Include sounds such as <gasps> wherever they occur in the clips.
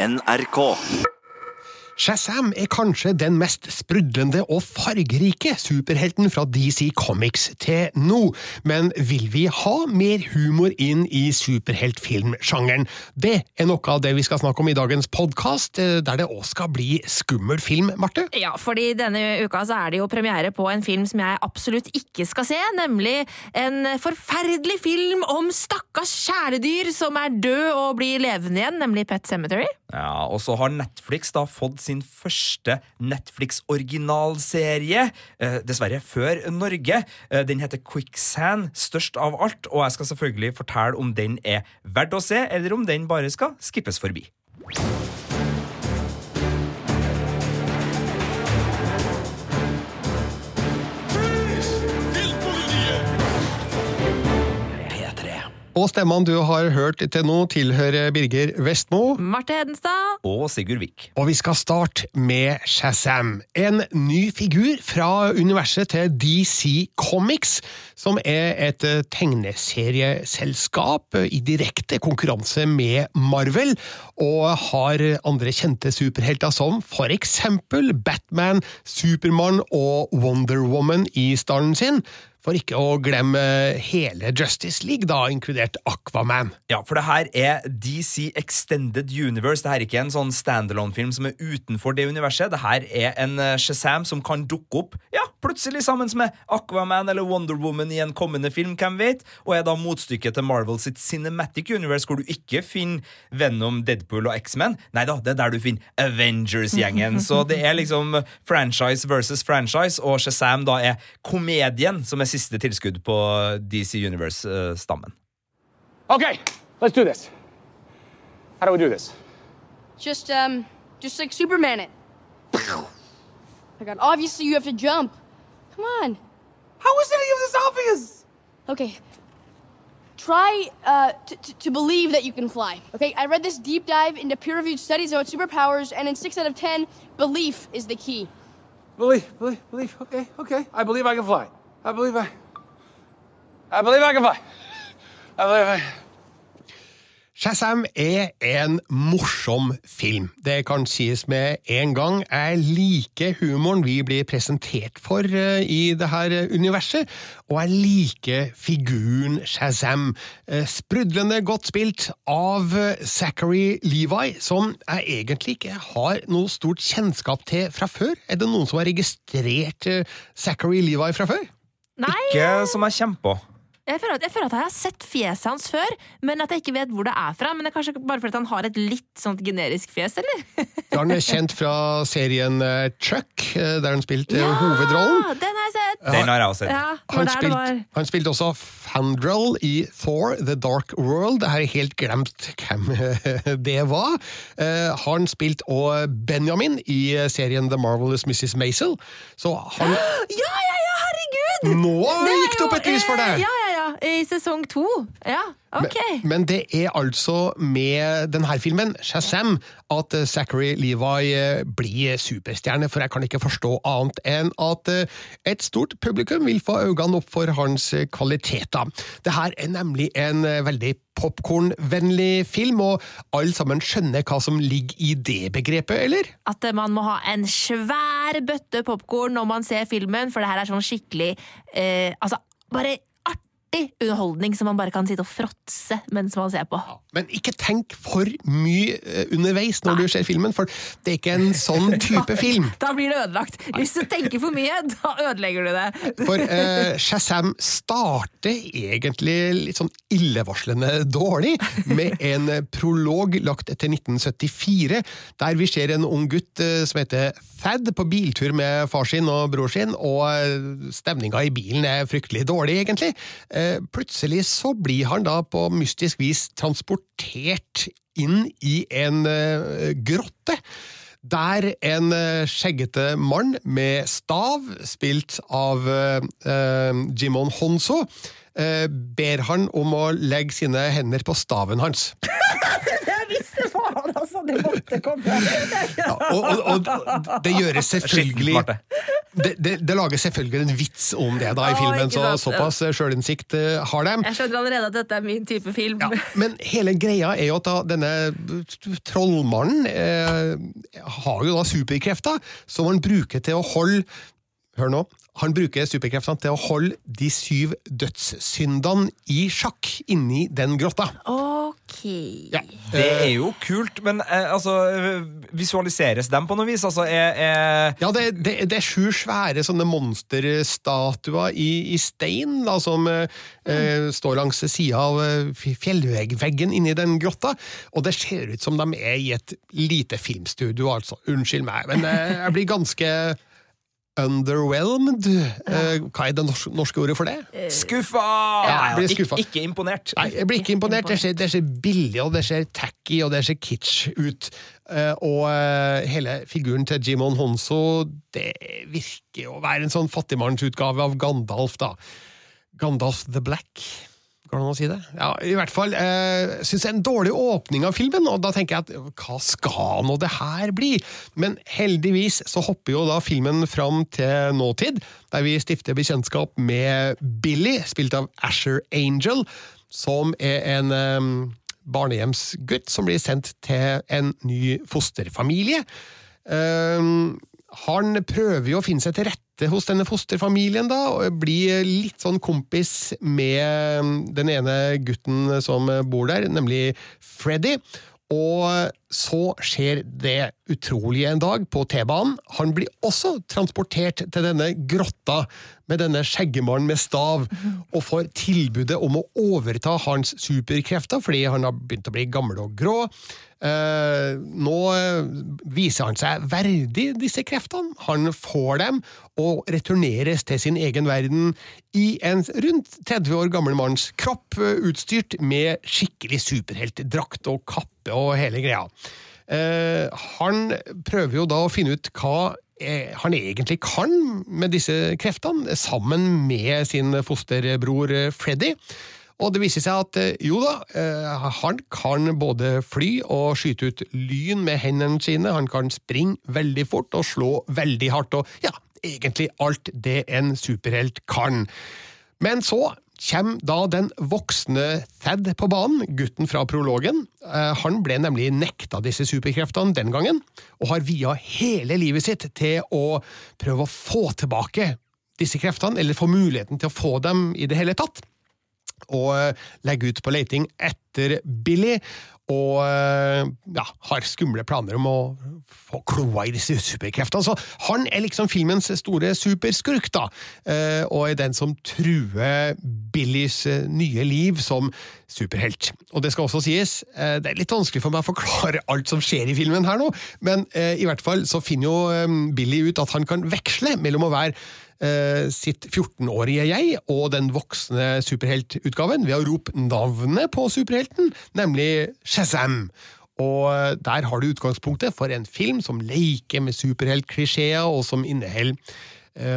NRK. Shazam er kanskje den mest sprudlende og fargerike superhelten fra DC Comics til nå, men vil vi ha mer humor inn i superheltfilmsjangeren? Det er noe av det vi skal snakke om i dagens podkast, der det òg skal bli skummel film, Marte? Ja, fordi denne uka så er det jo premiere på en film som jeg absolutt ikke skal se, nemlig en forferdelig film om stakkars kjæledyr som er død og blir levende igjen, nemlig Pet Cemetery. Ja, Og så har Netflix da fått sin første Netflix-originalserie. Eh, dessverre før Norge. Eh, den heter Quicksand, størst av alt, og jeg skal selvfølgelig fortelle om den er verdt å se, eller om den bare skal skippes forbi. Og stemmene du har hørt til nå, tilhører Birger Vestmo. Marte Hedenstad. Og Sigurd Vik. Og vi skal starte med Shazam, en ny figur fra universet til DC Comics, som er et tegneserieselskap i direkte konkurranse med Marvel, og har andre kjente superhelter som for eksempel Batman, Supermann og Wonder Woman i stallen sin. For ikke å glemme hele Justice League, da, inkludert Aquaman. Ja, for det her er DC Extended Universe. Det her er ikke en sånn standalone-film som er utenfor det universet. Det her er en eh, Shazam som kan dukke opp plutselig sammen med Aquaman eller Wonder Woman i en kommende film, hvem vet, og er da motstykket til Marvel sitt Cinematic Universe, hvor du ikke finner Venom, Deadpool og X-Men. Nei da, det er der du finner Avengers-gjengen. Så det er liksom franchise versus franchise, og Shazam da er komedien som er siste tilskudd på DC Universe-stammen. Okay, let's do this. How do we do this? Just, um, just like Superman it. I got, obviously you have to jump. Come on. How is any of this obvious? Okay. Try uh, to believe that you can fly. Okay, I read this deep dive into peer reviewed studies about superpowers, and in 6 out of 10, belief is the key. Believe, believe, believe. Okay, okay. I believe I can fly. I believe I. I believe I can fly. I believe I. Shazam er en morsom film. Det kan sies med en gang. Jeg liker humoren vi blir presentert for uh, i dette universet, og jeg liker figuren Shazam. Uh, sprudlende godt spilt av uh, Zachary Levi, som jeg egentlig ikke har noe stort kjennskap til fra før. Er det noen som har registrert Zachary Levi fra før? Nei, Ikke som jeg kommer på. Jeg føler, at, jeg føler at jeg har sett fjeset hans før, men at jeg ikke vet hvor det er fra. Men det er kanskje bare fordi han har et litt sånt generisk fjes, eller? Han er kjent fra serien Chuck, der han spilte hovedrollen. Den har jeg sett! Den har jeg også sett. Ja, Han spilt, han spilte også Fandral i Thor The Dark World. Jeg har helt glemt hvem det var. Eh, Han spilte òg Benjamin i serien The Marvelous Mrs. Maisel. Så han <gasps> Ja, ja, ja, herregud! Nå gikk det opp et lys for eh, deg! Ja, ja, ja. I sesong to. Ja, ok. Men, men det er altså med denne filmen, Shazam, at eh, Zachary Levi eh, blir superstjerne, for jeg kan ikke forstå annet enn at eh, et stort publikum vil få øynene opp for hans kvaliteter. Det her er nemlig en veldig popkornvennlig film, og alle sammen skjønner hva som ligger i det begrepet, eller? At man må ha en svær bøtte popkorn når man ser filmen, for det her er sånn skikkelig eh, Altså, bare artig underholdning som man bare kan sitte og fråtse mens man ser på. Men ikke tenk for mye eh, underveis når du ser filmen, for det er ikke en sånn <laughs> type film. Da blir det ødelagt. Hvis du tenker for mye, <laughs> da ødelegger du det. For uh, Shazam starter egentlig litt sånn illevarslende dårlig, med en prolog lagt til 1974, der vi ser en ung gutt uh, som heter Thad på biltur med far sin og bror sin, og eh, stemninga i bilen er fryktelig dårlig, egentlig. Eh, plutselig så blir han da på mystisk vis transportert inn i en eh, grotte der en eh, skjeggete mann med stav, spilt av Jimon Honso, eh, ber han om å legge sine hender på staven hans. <laughs> Jeg visste faen, altså! Det måtte komme. Ja, og, og, og det gjøres selvfølgelig. Det, det, det lages selvfølgelig en vits om det da i filmen, så såpass eh, sjølinnsikt eh, har de. Jeg skjønner allerede at dette er min type film. Ja, men hele greia er jo at da denne trollmannen eh, har jo da superkrefter som han bruker til å holde Hør nå. Han bruker superkreftene til å holde de syv dødssyndene i sjakk inni den grotta. Ok. Ja. Det er jo kult, men eh, altså Visualiseres dem på noe vis? Altså, er, er Ja, det, det, det er sju svære sånne monsterstatuer i, i stein da, som eh, eh, står langs sida av eh, fjellveggen inni den grotta. Og det ser ut som de er i et lite filmstudio, altså. Unnskyld meg, men eh, jeg blir ganske underwhelmed. Eh, hva er det norske, norske ordet for det? skuffa! Ja, jeg blir ikke, skuffa. ikke imponert. Nei, jeg blir ikke imponert. Det ser, det ser billig og det ser tacky og det ser kitsch ut. Eh, og eh, hele figuren til Jimon Honso det virker å være en sånn fattigmannsutgave av Gandalf, da. Gandalf the Black. Går det an å si det? Ja, i hvert fall. Eh, Syns er en dårlig åpning av filmen, og da tenker jeg at hva skal nå det her bli? Men heldigvis så hopper jo da filmen fram til nåtid, der vi stifter bekjentskap med Billy, spilt av Asher Angel, som er en eh, barnehjemsgutt som blir sendt til en ny fosterfamilie. Eh, han prøver jo å finne seg til rette hos denne fosterfamilien, da, og blir litt sånn kompis med den ene gutten som bor der, nemlig Freddy. Og så skjer det utrolige en dag på T-banen. Han blir også transportert til denne grotta med denne skjeggemannen med stav, og får tilbudet om å overta hans superkrefter fordi han har begynt å bli gammel og grå. Eh, nå eh, viser han seg verdig disse kreftene. Han får dem og returneres til sin egen verden i en rundt 30 år gammel manns kropp, eh, utstyrt med skikkelig superheltdrakt og kappe og hele greia. Eh, han prøver jo da å finne ut hva han egentlig kan med disse kreftene, sammen med sin fosterbror eh, Freddy. Og det viser seg at eh, jo da, eh, han kan både fly og skyte ut lyn med hendene sine, han kan springe veldig fort og slå veldig hardt, og ja, egentlig alt det en superhelt kan. Men så kommer da den voksne Thad på banen, gutten fra prologen. Eh, Han ble nemlig nekta disse superkreftene den gangen, og har via hele livet sitt til å prøve å få tilbake disse kreftene, eller få muligheten til å få dem i det hele tatt og legge legger ut på leiting etter Billy, og eh, ja, har skumle planer om å få kloa i disse superkreftene. Så han er liksom filmens store superskurk, da, eh, og er den som truer Billys eh, nye liv som superhelt. Og det skal også sies, det er litt vanskelig for meg å forklare alt som skjer i filmen her nå, men i hvert fall så finner jo Billy ut at han kan veksle mellom å være sitt 14-årige jeg og den voksne superheltutgaven ved å rope navnet på superhelten, nemlig Shazam. Og eh, der har du utgangspunktet for en film som leker med superheltklisjeer, og som inneholder eh,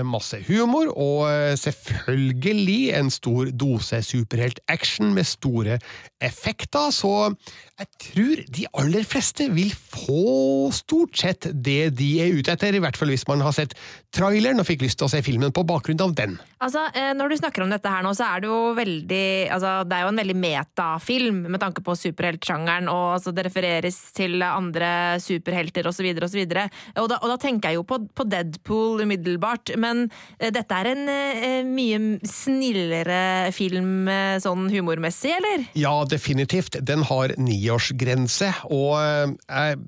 masse humor, og eh, selvfølgelig en stor dose superheltaction med store effekter, så jeg tror de aller fleste vil få stort sett det de er ute etter, i hvert fall hvis man har sett traileren og fikk lyst til å se filmen på bakgrunn av den. Altså, eh, Når du snakker om dette her nå, så er det jo veldig altså, Det er jo en veldig metafilm med tanke på superheltsjangeren, og altså, det refereres til andre superhelter osv. Og, så og, og da tenker jeg jo på, på Deadpool umiddelbart, men eh, dette er en eh, mye snillere film eh, sånn humormessig, eller? Ja, definitivt. Den har niårsgrense, og jeg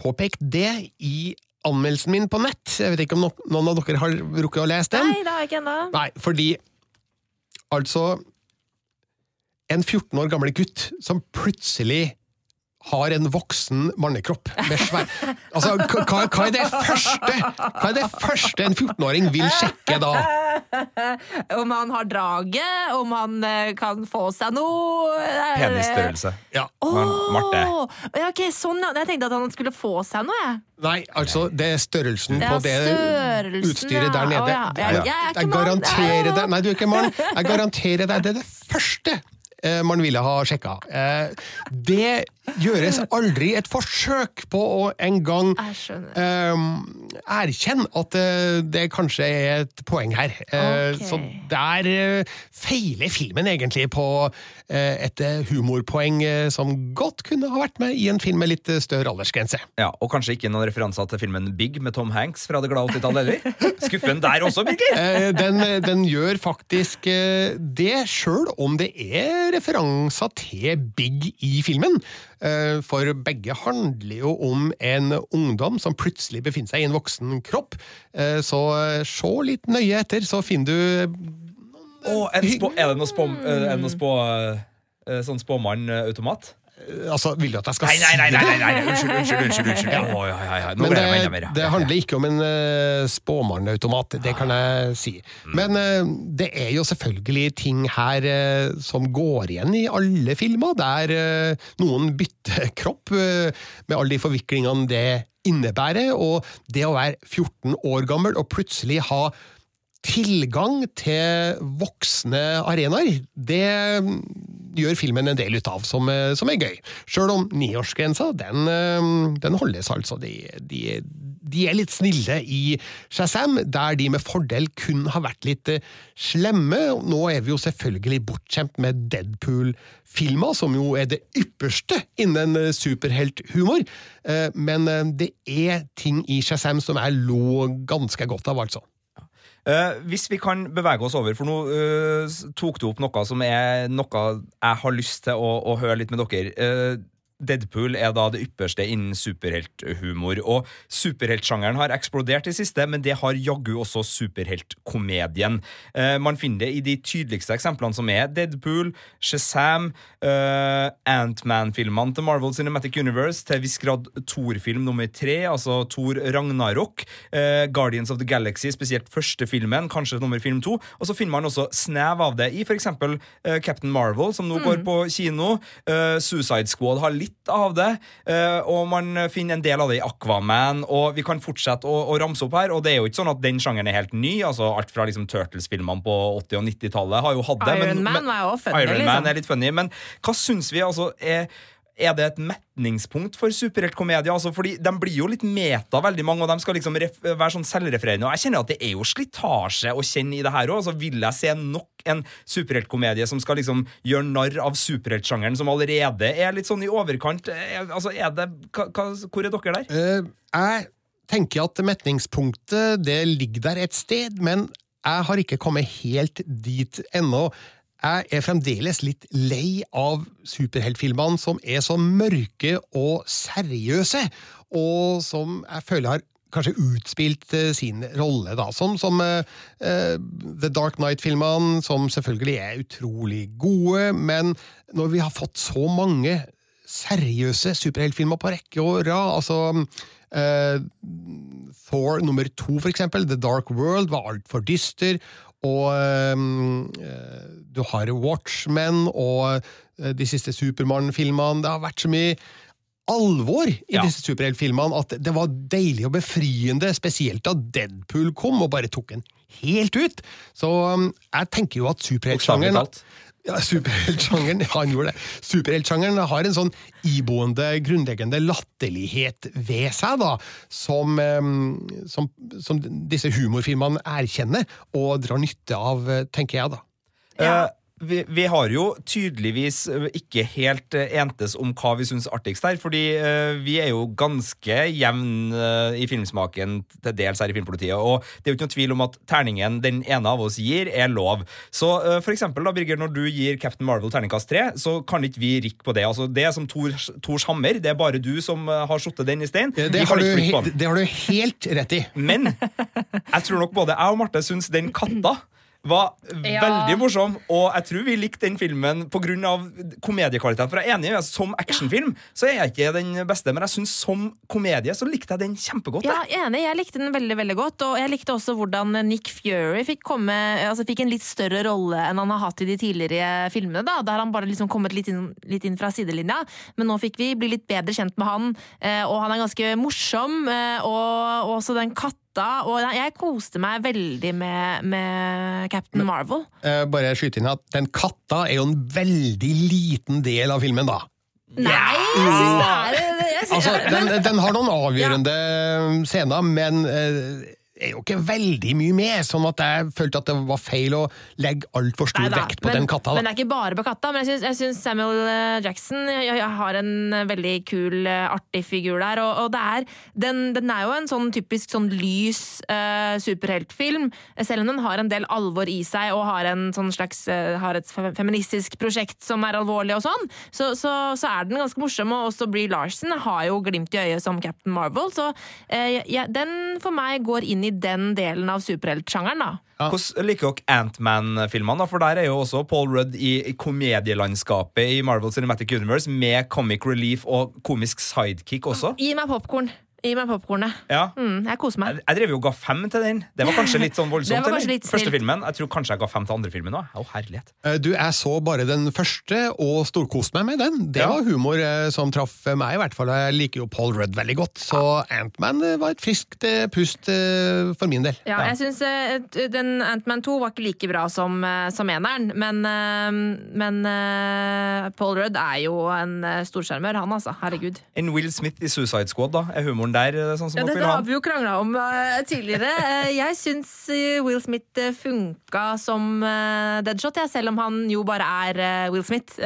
påpekte det i anmeldelsen min på nett. Jeg vet ikke om noen av dere har rukket å lese den? Nei, det har jeg ikke ennå. Nei, fordi altså En 14 år gammel gutt som plutselig har en voksen mannekropp med svær Altså, hva, hva- er det første Hva er det første en 14-åring vil sjekke da? Om han har draget, om han eh, kan få seg noe eh, Penisstørrelse. Ja, Oh, Marte. Ok, sånn. Jeg tenkte at han skulle få seg noe, jeg. Nei, altså, det er størrelsen på det størrelsen, utstyret der nede. Jeg er garanterer deg Nei, du er ikke mann. Jeg garanterer deg, det er det første man ville ha sjekka. Eh, Det gjøres aldri et forsøk på å en gang Jeg skjønner. eh, erkjenne at eh, det kanskje er et poeng her. Okay. Ok. Så der eh, feiler filmen egentlig på eh, et eh, humorpoeng eh, som godt kunne ha vært med i en film med litt eh, større aldersgrense. Ja, Og kanskje ikke noen referanser til filmen Big med Tom Hanks fra det glade 80-tallet heller? Skuffen der også, Birger! Eh, Den, den gjør faktisk eh, det, sjøl om det er referanser til Big i filmen. Eh, For begge handler jo om en ungdom som plutselig befinner seg i en voksen kropp. Eh, Så eh, se litt nøye etter, så finner du spå, er det noe spå... Er det noe spå eh, sånn spåmann-automat? Altså, Vil du at jeg skal si nei, nei, nei, nei, nei, unnskyld, unnskyld, unnskyld, unnskyld. Ja, ja, ja, ja. Men det, det handler ikke om en uh, spåmannautomat, det kan jeg si. Men uh, det er jo selvfølgelig ting her uh, som går igjen i alle filmer, der uh, noen bytter <laughs> kropp, eh, med alle de forviklingene det innebærer. Og det å være 14 år gammel og plutselig ha tilgang til voksne arenaer, det mm, gjør filmen en del ut av, som, eh, som er gøy. Sjøl om niårsgrensa, den, eh, den holdes altså. De, de, de er litt snille i Shazam, der de med fordel kun har vært litt eh, slemme. Nå er vi jo selvfølgelig bortskjemt med Deadpool-filmer, som jo er det ypperste innen superhelthumor. Men det er ting i Shazam som jeg lo ganske godt av, altså. Eh, hvis vi kan bevege oss over, for nå uh, tok du opp noe som er noe jeg har lyst til å, å høre litt med dere. Eh, Deadpool er da det ypperste innen superhelthumor. Og superheltsjangeren har eksplodert i siste, men det har jaggu også superheltkomedien. Eh, man finner det i de tydeligste eksemplene, som er Deadpool, Shazam, eh, Ant-Man-filmene til Marvel Cinematic Universe, til viss grad Thor-film nummer tre, altså Thor Ragnarok, eh, Guardians of the Galaxy, spesielt første filmen, kanskje nummer film to, og så finner man også snev av det i eksempel eh, Captain Marvel, som nå går på kino. Eh, Suicide Squad har litt av det, eh, og man finner en del av det i Aquaman, og vi kan fortsette å, å ramse opp her, og det er jo ikke sånn at den sjangeren er helt ny, altså alt fra liksom Turtles-filmene på 80- og 90-tallet har jo hatt det. Iron Man var jo funny, Iron liksom. Man er litt funny, men hva syns vi, altså, er er det et metningspunkt for superheltkomedie? Altså, fordi De blir jo litt meta, veldig mange, og de skal liksom være sånn selvrefererende. Og jeg kjenner at det er jo slitasje å kjenne i det her òg. Altså, vil jeg se nok en superheltkomedie som skal liksom gjøre narr av superheltsjangeren, som allerede er litt sånn i overkant? Er, altså, er det, hvor er dere der? Uh, jeg tenker at metningspunktet det ligger der et sted, men jeg har ikke kommet helt dit ennå. Jeg er fremdeles litt lei av superheltfilmene som er så mørke og seriøse, og som jeg føler har kanskje utspilt eh, sin rolle, da. Som, som uh, The Dark Knight-filmene, som selvfølgelig er utrolig gode, men når vi har fått så mange seriøse superheltfilmer på rekke og rad, altså uh, Thor nummer to, for eksempel, The Dark World, var altfor dyster. Og eh, du har Watchmen og eh, de siste Supermann-filmene. Det har vært så mye alvor i Ja. disse superheltfilmene at det var deilig og befriende, spesielt da Deadpool kom og bare tok en helt ut. Så um, jeg tenker jo at superheltsjangeren. Ja, Superheltsjangeren ja, <laughs> han gjorde det. Superheltsjangeren har en sånn iboende, grunnleggende latterlighet ved seg, da, som, som, som disse humorfilmene erkjenner og drar nytte av, tenker jeg, da. Eh, vi, vi har jo tydeligvis eh, ikke helt eh, entes om hva vi syns artigst her, fordi eh, vi er jo ganske jevn eh, i filmsmaken til dels her i Filmpolitiet, og det er jo ikke noe tvil om at terningen den ene av oss gir, er lov. Så for eksempel da, Birger, når du gir Captain Marvel terningkast 3, så kan ikke vi rikke på det. Altså, det er som Tors, Tors hammer, det er bare du som har satt den i stein. Eh, Det har, du, det har du helt rett i. Men jeg tror nok både jeg og Marte syns den katta var Ja. veldig morsom, og jeg tror vi likte den filmen pga. komediekvaliteten. For jeg er enig, som actionfilm så er jeg ikke den beste, men jeg synes som komedie så likte jeg den kjempegodt. Ja, jeg. enig. Jeg likte den veldig veldig godt. Og jeg likte også hvordan Nick Fury fikk, komme, altså fikk en litt større rolle enn han har hatt i de tidligere filmene. da, Der han bare liksom kommet litt inn, litt inn fra sidelinja. Men nå fikk vi bli litt bedre kjent med han, eh, og han er ganske morsom. eh, Og, og også den katta. Og jeg koste meg veldig med, med Captain Marvel. Uh, bare skyte inn at den katta er jo en veldig liten del av filmen, da. Nei, jeg syns det er jeg synes, Altså, den, den har noen avgjørende scener, men eh, er jo ikke veldig mye med, sånn at jeg følte at det var feil å legge altfor stor Neida, vekt på men, den katta. Men det er ikke bare på katta. Men jeg syns, Samuel eh, Jackson jeg, jeg har en eh, veldig kul, eh, artig figur der. Og, og det er, den, den er jo en sånn typisk sånn lys uh, superheltfilm, selv om den har en del alvor i seg og har, en sånn slags, uh, har et feministisk prosjekt som er alvorlig og sånn, så, så, så er den ganske morsom. Og også Bree Larsen har jo glimt i øyet som Captain Marvel, så uh, ja, den for meg går inn i den delen av superheltsjangeren, da. Hvordan liker dere Ant-Man-filmene? For der er jo også Paul Rudd i i komedielandskapet i Marvel Cinematic Universe med comic relief og komisk sidekick også. Gi meg popkorn. Gi meg popkornet. Ja. Mm, jeg koser meg. Jeg, jeg drev jo og ga fem til den. Det var kanskje litt sånn voldsomt. <laughs> Det var kanskje litt Første filmen. Jeg tror kanskje jeg ga fem til andre filmen òg. Å, herlighet. Eh, Du, jeg så bare den første og storkoste meg med den. Det Ja. var humor eh, som traff meg, i hvert fall. Jeg liker jo Paul Rudd veldig godt, så Ant-Man eh, var et friskt pust for min del. Ja, jeg synes eh, den Ant-Man 2 var ikke like bra som, som eneren, men, men Paul Rudd er jo en storsjarmør, han altså. Herregud. En Will Smith i Suicide Squad, da. Er humoren der eh, sånn som Ja, dette har vi jo krangla om uh, tidligere. Uh, jeg syns Will Smith funka som uh, Deadshot, jeg, selv om han jo bare er Will Smith. <laughs>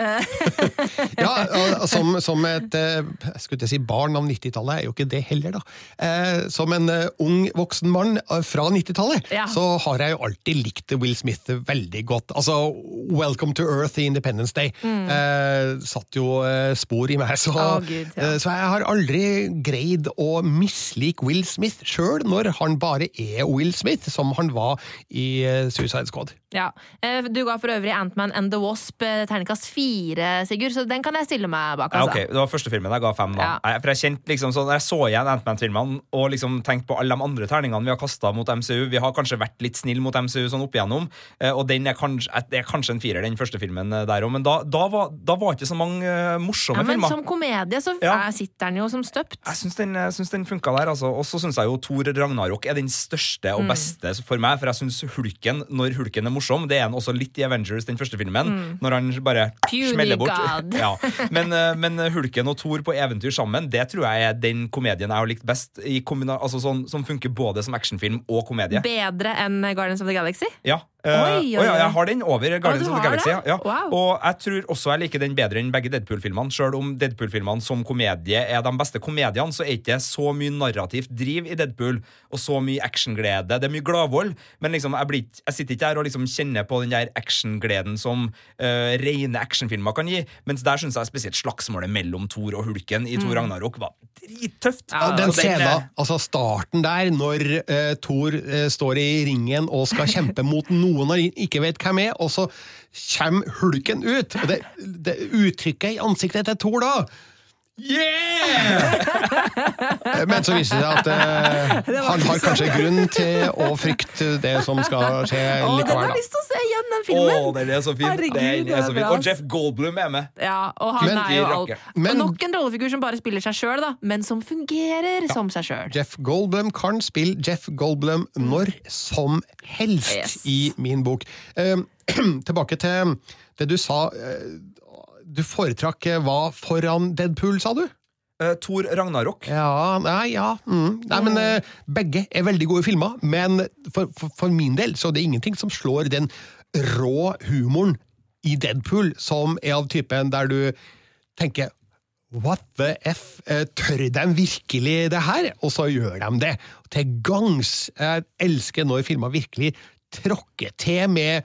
Ja, og som, som et jeg skulle si barn av 90-tallet, er jo ikke det heller, da. Eh, Som en ung voksen mann fra 90-tallet, Ja. så har jeg jo alltid likt Will Smith veldig godt. Altså, Welcome to Earth i Independence Day eh, satt jo spor i meg, så, oh, Gud, ja. så jeg har aldri greid å mislike Will Smith sjøl, når han bare er Will Smith, som han var i eh, Suicide Squad. Ja. Eh, Du ga for øvrig Ant-Man and the Wasp eh, terningkast fire, Sigurd, så den kan jeg stille meg bak. Ja, Altså. ok, Det var første filmen jeg ga fem. da Ja. jeg, For jeg kjente liksom sånn, jeg så igjen Ant-Man-filmene og liksom tenkte på alle de andre terningene vi har kasta mot MCU Vi har kanskje vært litt snill mot MCU sånn opp igjennom, eh, og den er kanskje, det er kanskje en firer, den første filmen der òg. Men da, da, var, da var ikke så mange morsomme Ja, men filmer. som komedie så Ja. er- sitter den jo som støpt. Jeg syns den, jeg syns den funka der. altså. Og så syns jeg jo Thor Ragnarok er den største Mm. og beste for meg. For jeg syns Hulken, når Hulken er morsom, det er han også litt i Avengers, den første filmen. Når han bare Mm. Puny smeller bort. <laughs> Ja. men, eh, men Hulken og Thor på eventyr sammen, det tror jeg er den komedien jeg har likt best. I altså sånn, som funker både som actionfilm og komedie. Bedre enn Guardians of the Galaxy? Ja. Eh, Oi, oi, å ja, jeg har den over Guardians of the Galaxy. Ja. Wow. Og jeg tror også jeg liker den bedre enn begge Deadpool-filmene. Selv om Deadpool-filmene som komedie er de beste komediene, så er ikke så mye narrativt driv i Deadpool, og så mye actionglede. Det er mye gladvold, men liksom, jeg, blir, jeg sitter ikke her og liksom kjenner på den der actiongleden som uh, rene actionfilmer kan gi, mens der syns jeg spesielt slagsmålet mellom Thor og Hulken i Thor Ragnarok var drittøft. Ja, Ja, den Så eh, scenen, altså starten der, når uh, Thor uh, står i ringen og skal kjempe mot noen <laughs> han ikke vet hvem er, og så kommer hulken ut! Og det, det uttrykket i ansiktet til Thor da Yeah! <laughs> Men så viser det seg at eh, <laughs> han har kanskje grunn til å frykte det som skal skje Å, den har likevel. jeg Da. lyst til å se igjen, den Å, filmen! den er så fin! Herregud, den det er er så fin. Og. Jeff Goldblum er med. Ja, og han Men- er jo alt. Men- og nok en rollefigur som bare spiller seg sjøl, men som fungerer som seg sjøl. Jeff Goldblum kan spille Jeff Goldblum når som helst Yes. i min bok. Eh, <clears throat> tilbake til det du sa. eh, du foretrakk eh, hva foran Deadpool, sa du? Uh, Thor Ragnarok. Ja, nei, ja mm. Nei, men eh, Begge er veldig gode filmer, men for, for, for min del så er det ingenting som slår den rå humoren i Deadpool, som er av typen der du tenker What the F? Eh, Tør de virkelig det her? Og så gjør de det. Til gangs. Jeg elsker når filmer virkelig tråkker til med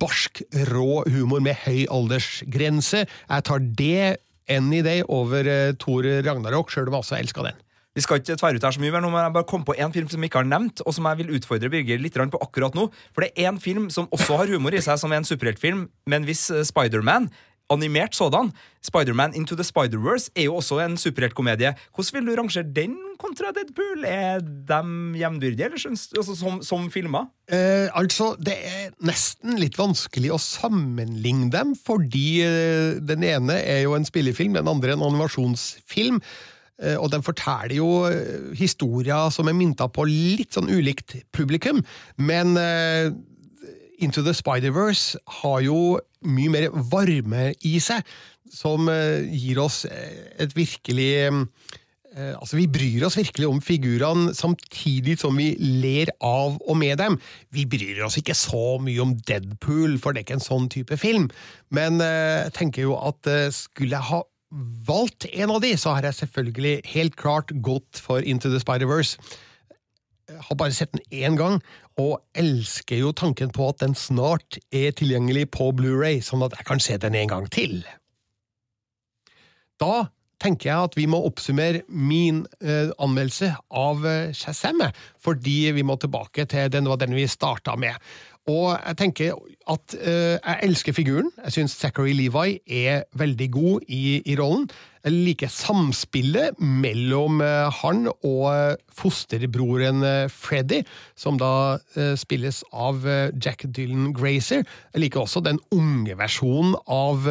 barsk, rå humor med høy aldersgrense. Jeg tar det any day over uh, Thor Ragnarok, sjøl om jeg også elska den. Vi skal ikke tvære ut her så mye, men nå men jeg bare kom på en film som vi ikke har nevnt, og som jeg vil utfordre Birger litt på akkurat nå. For det er en film som også har humor i seg, som er en superheltfilm, men hvis eh, Spiderman. Animert sådan. Spiderman Into the Spider-Verse er jo også en superheltkomedie. Hvordan vil du rangere den kontra Deadpool? Er de jevnbyrdige, eller altså, som, som filmer? Eh, altså, det er nesten litt vanskelig å sammenligne dem, fordi eh, den ene er jo en spillefilm, den andre en animasjonsfilm. Eh, og den forteller jo eh, historier som er mynta på litt sånn ulikt publikum. Men Into the Spider-Verse har jo mye mer varme i seg, som eh, gir oss eh, et virkelig eh, Altså, Vi bryr oss virkelig om figurene, samtidig som vi ler av og med dem. Vi bryr oss ikke så mye om Deadpool, for det er ikke en sånn type film. Men jeg tenker jo at skulle jeg ha valgt en av de, så har jeg selvfølgelig helt klart gått for Into the Spider-Verse har bare sett den én gang, og elsker jo tanken på at den snart er tilgjengelig på Blu-ray, sånn at jeg kan se den en gang til. Da tenker jeg at vi må oppsummere min eh, anmeldelse av eh, Shazam, fordi vi må tilbake til den var den vi starta med. Og jeg tenker at eh, jeg elsker figuren. Jeg syns Zachary Levi er veldig god i, i rollen. Jeg liker samspillet mellom eh, han og eh, fosterbroren eh, Freddy, som da spilles av Jack Dylan Grazer. Jeg liker også den unge versjonen av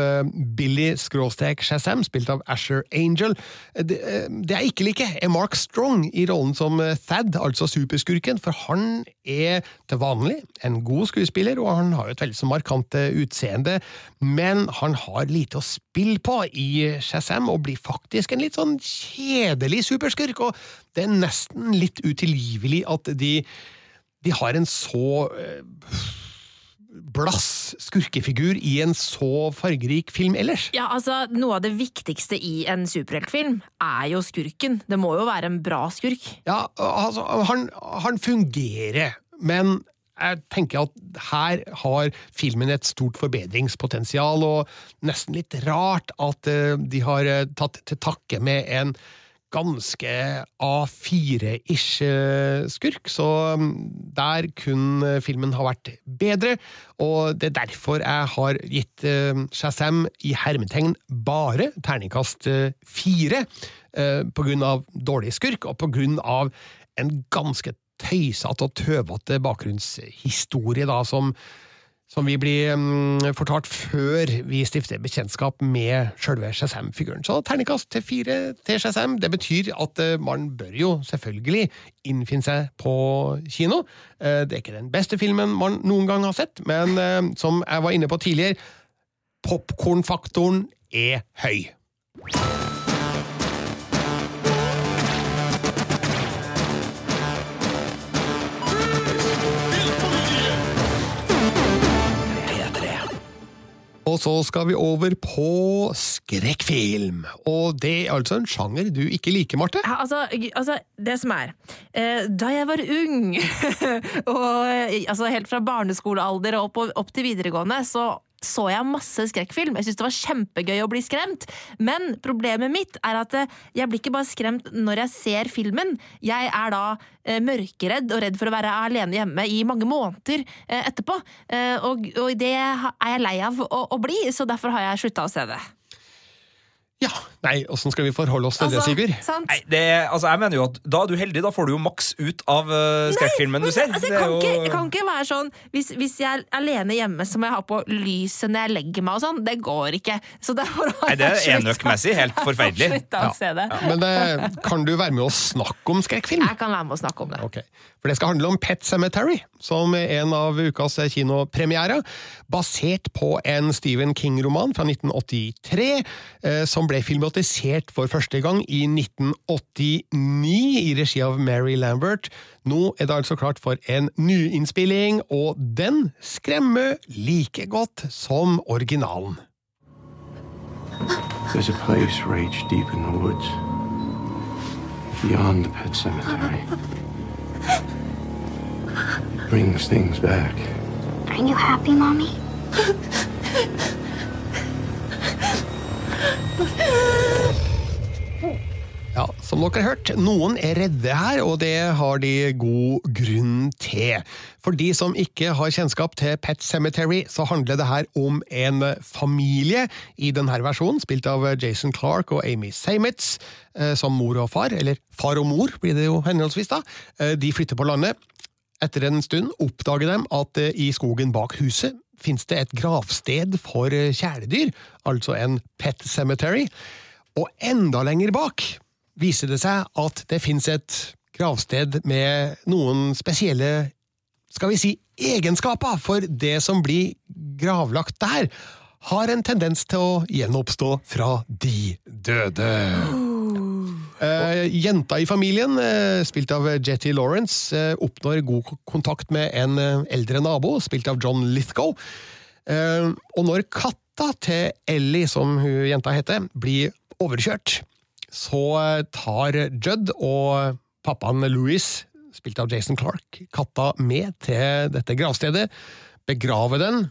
Billy Skråstek Shazam, spilt av Asher Angel. Det, det jeg ikke liker, er Mark Strong i rollen som Thad, altså superskurken, for han er til vanlig en god skuespiller, og han har jo et veldig så markant utseende, men han har lite å spille på i Shazam, og blir faktisk en litt sånn kjedelig superskurk, og det er nesten litt utilgivelig at de, de har en så eh, blass skurkefigur i en så fargerik film ellers. Ja, altså, Noe av det viktigste i en superheltfilm er jo skurken. Det må jo være en bra skurk. Ja, altså, han, han fungerer, men jeg tenker at her har filmen et stort forbedringspotensial, og nesten litt rart at eh, de har eh, tatt til takke med en ganske A4-ish eh, skurk, så mm, der kunne filmen ha vært bedre, og det er derfor jeg har gitt Shazam i hermetegn bare terningkast fire, på grunn av dårlig skurk, og på grunn av en ganske tøysete og tøvete bakgrunnshistorie, da, som som vi blir um, fortalt før vi stifter bekjentskap med sjølve Shazam-figuren. Så terningkast til fire til Shazam. Det betyr at uh, man bør jo selvfølgelig innfinne seg på kino. Uh, det er ikke den beste filmen man noen gang har sett, men uh, som jeg var inne på tidligere, popkornfaktoren er høy. Og så skal vi over på skrekkfilm. Og det er altså en sjanger du ikke liker, Marte? Ja, altså, altså, det som er eh, Da jeg var ung, <laughs> og eh, altså helt fra barneskolealder og opp, opp til videregående, så så jeg masse skrekkfilm. Jeg syntes det var kjempegøy å bli skremt. Men problemet mitt er at eh, jeg blir ikke bare skremt når jeg ser filmen. Jeg er da eh, mørkeredd og redd for å være alene hjemme i mange måneder eh, etterpå. Eh, og, og det er jeg lei av å, å bli, så derfor har jeg slutta å se det. Ja. Nei, åssen skal vi forholde oss til det, Sigurd? Altså, sant? Nei, det, altså jeg mener jo at Da er du heldig, da får du jo maks ut av uh, skrekkfilmen du ser. Altså, jeg, Det er kan jo- ikke, jeg kan ikke være sånn hvis, hvis jeg er alene hjemme, så må jeg ha på lyset når jeg legger meg og sånn. Det går ikke. Så derfor har Nei, det er enøkmessig helt <laughs> forferdelig. Ja. å se det. Men eh, kan du være med å snakke om skrekkfilm? Jeg kan være med å snakke om det. Okay. For det skal handle om Pet Cemetery, som er en av ukas kinopremierer. Basert på en Stephen King-roman fra 1983, eh, som ble filmatisert for første gang i 1989 i regi av Mary Lambert. Nå er det altså klart for en nyinnspilling, og den skremmer like godt som originalen. There's a place rage deep in the woods, beyond the pet cemetery. Brings things back. Are you happy, Mommy? Ja, som dere har hørt, noen er redde her, og det har de god grunn til. For de som ikke har kjennskap til Pet Cemetery, så handler det her om en familie i denne versjonen, spilt av Jason Clark og Amy Seymetz, eh, som mor og far, eller far og mor blir det jo henholdsvis da. Eh, De flytter på landet. Etter en stund oppdager de at eh, i skogen bak huset finnes det et gravsted for eh, kjæledyr, altså en pet cemetery. Og enda lenger bak viser det seg at det finnes et gravsted med noen spesielle skal vi si, egenskaper for det som blir gravlagt der, har en tendens til å gjenoppstå fra de døde. Eh, jenta i familien, uh, spilt av Jetty Lawrence, uh, oppnår god kontakt med en eldre nabo, spilt av John Lithgow. Og når katta til Ellie, som hun jenta heter, blir overkjørt, så tar Judd og pappaen Louis, spilt av Jason Clark, katta med til dette gravstedet, begraver den,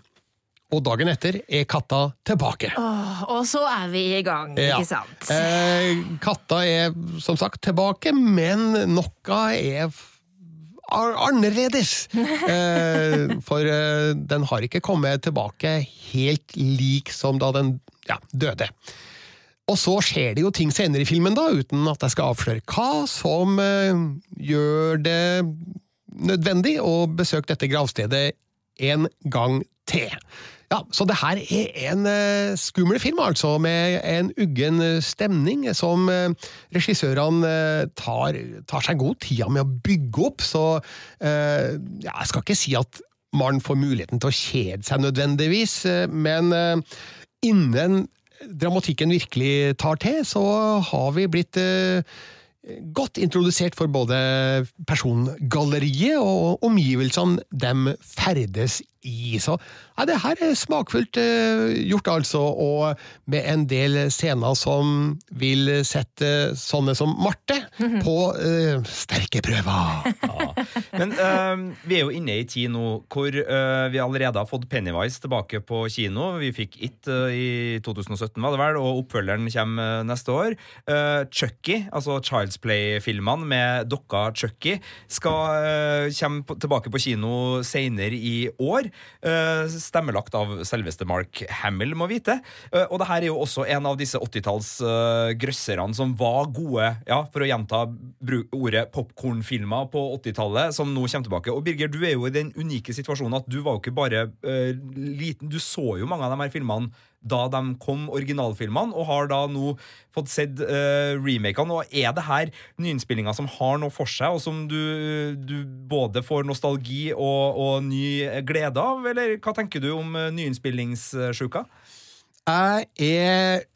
og dagen etter er katta tilbake. Åh, og så er vi i gang, Ja. ikke sant? Eh, katta er som sagt tilbake, men noe er annerledes. <laughs> Eh, for eh, den har ikke kommet tilbake helt lik som da den ja, døde. Og så skjer det jo ting senere i filmen, da, uten at jeg skal avsløre hva, som eh, gjør det nødvendig å besøke dette gravstedet en gang til. Ja, Så det her er en uh, skummel film, altså, med en uggen eh, stemning som uh, regissørene uh, tar, tar seg god tida med å bygge opp. Så ja, jeg skal ikke si at man får muligheten til å kjede seg nødvendigvis, men innen dramatikken virkelig tar til, så har vi blitt godt introdusert for både persongalleriet og omgivelsene de ferdes i. Så ja, det her er smakfullt eh, gjort, altså, og med en del scener som vil sette sånne som Marte på eh, sterke prøver. Men eh, vi er jo inne i tid nå hvor eh, vi allerede har fått Pennywise tilbake på kino. Vi fikk It eh, i 2017, var det vel, og oppfølgeren kommer eh, neste år. Uh, Chucky, altså Child's Play-filmene med dokka Chucky, skal uh, komme tilbake på kino senere i år. Eh, stemmelagt av selveste Mark Hamill, må vite. Eh, og det her er jo også en av disse 80-talls uh, grøsserne som var gode, ja, for å gjenta ordet popkornfilmer på 80-tallet, som nå kommer tilbake. Og Birger, du er jo i den unike situasjonen at du var jo ikke bare eh, liten, du så jo mange av de her filmene da de kom, originalfilmene, og har da nå fått sett uh, remakene. Og er det her nyinnspillinga som har noe for seg, og som du, du både får nostalgi og, og ny glede av, eller hva tenker du om uh, nyinnspillingssjuka? Jeg er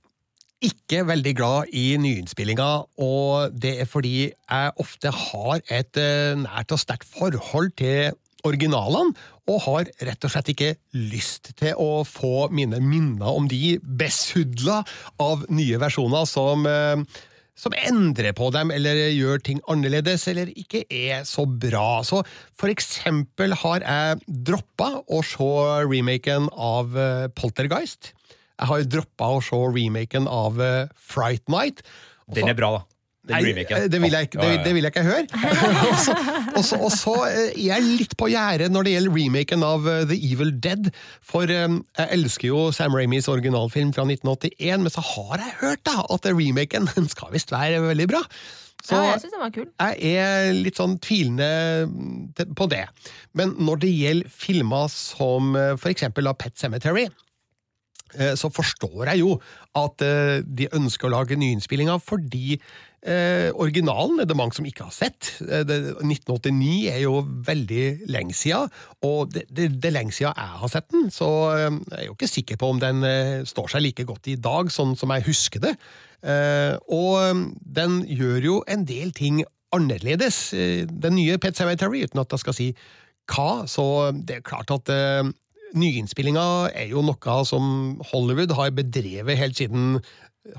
ikke veldig glad i nyinnspillinga, og det er fordi jeg ofte har et eh, nært og sterkt forhold til originalene, og har rett og slett ikke lyst til å få mine minner om de besudla av nye versjoner som eh, som endrer på dem, eller gjør ting annerledes, eller ikke er så bra. Så for eksempel har jeg droppa å se remaken av eh, Poltergeist. Jeg har droppa å se remaken av eh, Fright Night. Den er bra, da. Nei, det vil jeg, ikke- det, det vil jeg ikke høre. <laughs> og så, og så, og så eh, er jeg litt på gjerdet når det gjelder remaken av eh, The Evil Dead. For eh, jeg elsker jo Sam Raimis originalfilm fra 1981, men så har jeg hørt da at remaken <laughs> den skal visst være veldig bra. Så ja, jeg syns den var kul. jeg er litt sånn tvilende på det. Men når det gjelder filmer som eh, for eksempel Pet Cemetery, eh, så forstår jeg jo at eh, de ønsker å lage nyinnspillinga fordi eh, originalen er det mange som ikke har sett. Eh, det, 1989 er jo veldig lenge siden, og det, det, det er lenge siden jeg har sett den, så eh, jeg er jo ikke sikker på om den eh, står seg like godt i dag, sånn som jeg husker det. Eh, og eh, den gjør jo en del ting annerledes, eh, den nye Pet Cemetery, uten at jeg skal si hva, så det er klart at eh, nyinnspillinga er jo noe som Hollywood har bedrevet helt siden